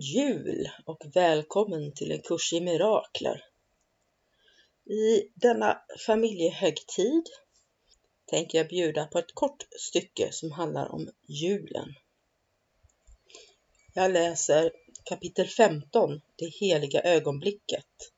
God jul och välkommen till en kurs i mirakler. I denna familjehögtid tänker jag bjuda på ett kort stycke som handlar om julen. Jag läser kapitel 15, Det heliga ögonblicket,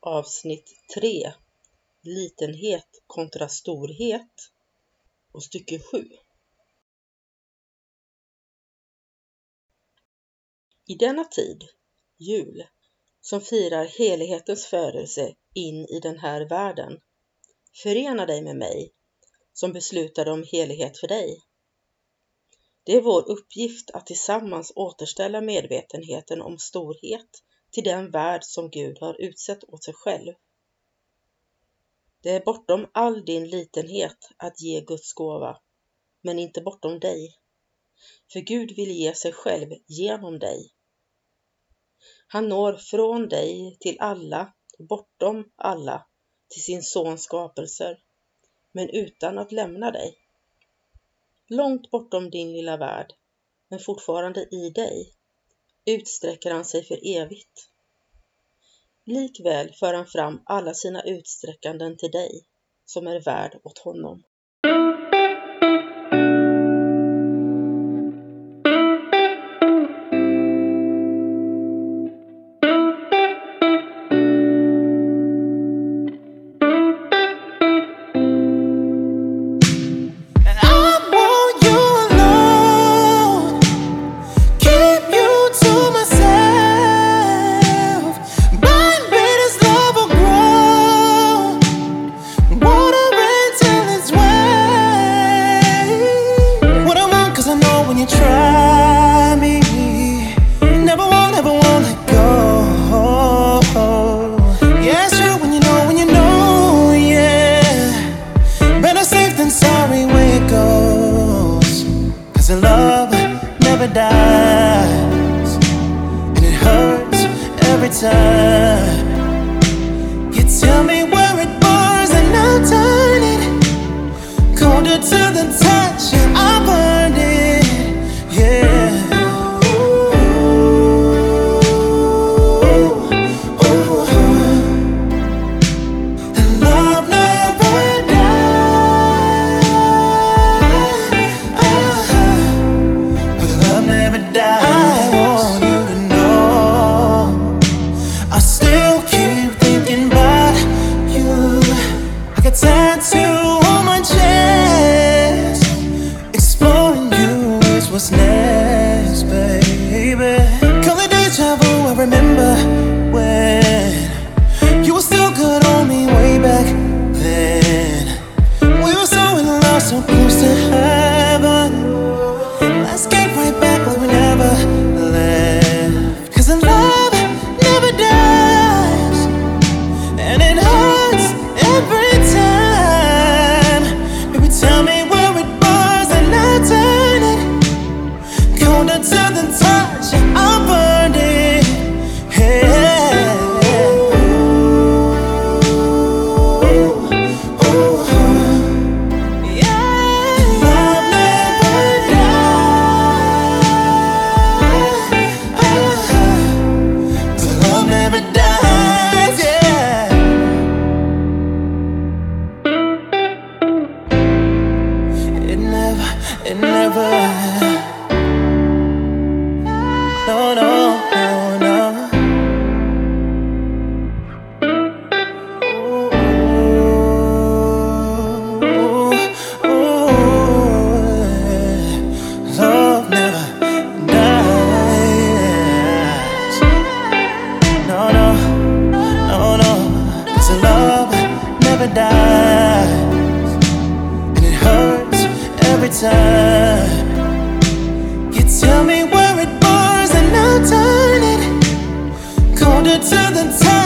avsnitt 3, Litenhet kontra storhet och stycke 7. I denna tid, jul, som firar helighetens födelse in i den här världen, förena dig med mig som beslutade om helighet för dig. Det är vår uppgift att tillsammans återställa medvetenheten om storhet till den värld som Gud har utsett åt sig själv. Det är bortom all din litenhet att ge Guds gåva, men inte bortom dig. För Gud vill ge sig själv genom dig han når från dig till alla, bortom alla, till sin sons skapelser, men utan att lämna dig. Långt bortom din lilla värld, men fortfarande i dig, utsträcker han sig för evigt. Likväl för han fram alla sina utsträckanden till dig, som är värd åt honom. Time. You tell me where it burns and I'll turn it colder to the touch. I what's next, baby. It never. No, no, no, no. Love never dies. No, no, no, love never dies. to the top.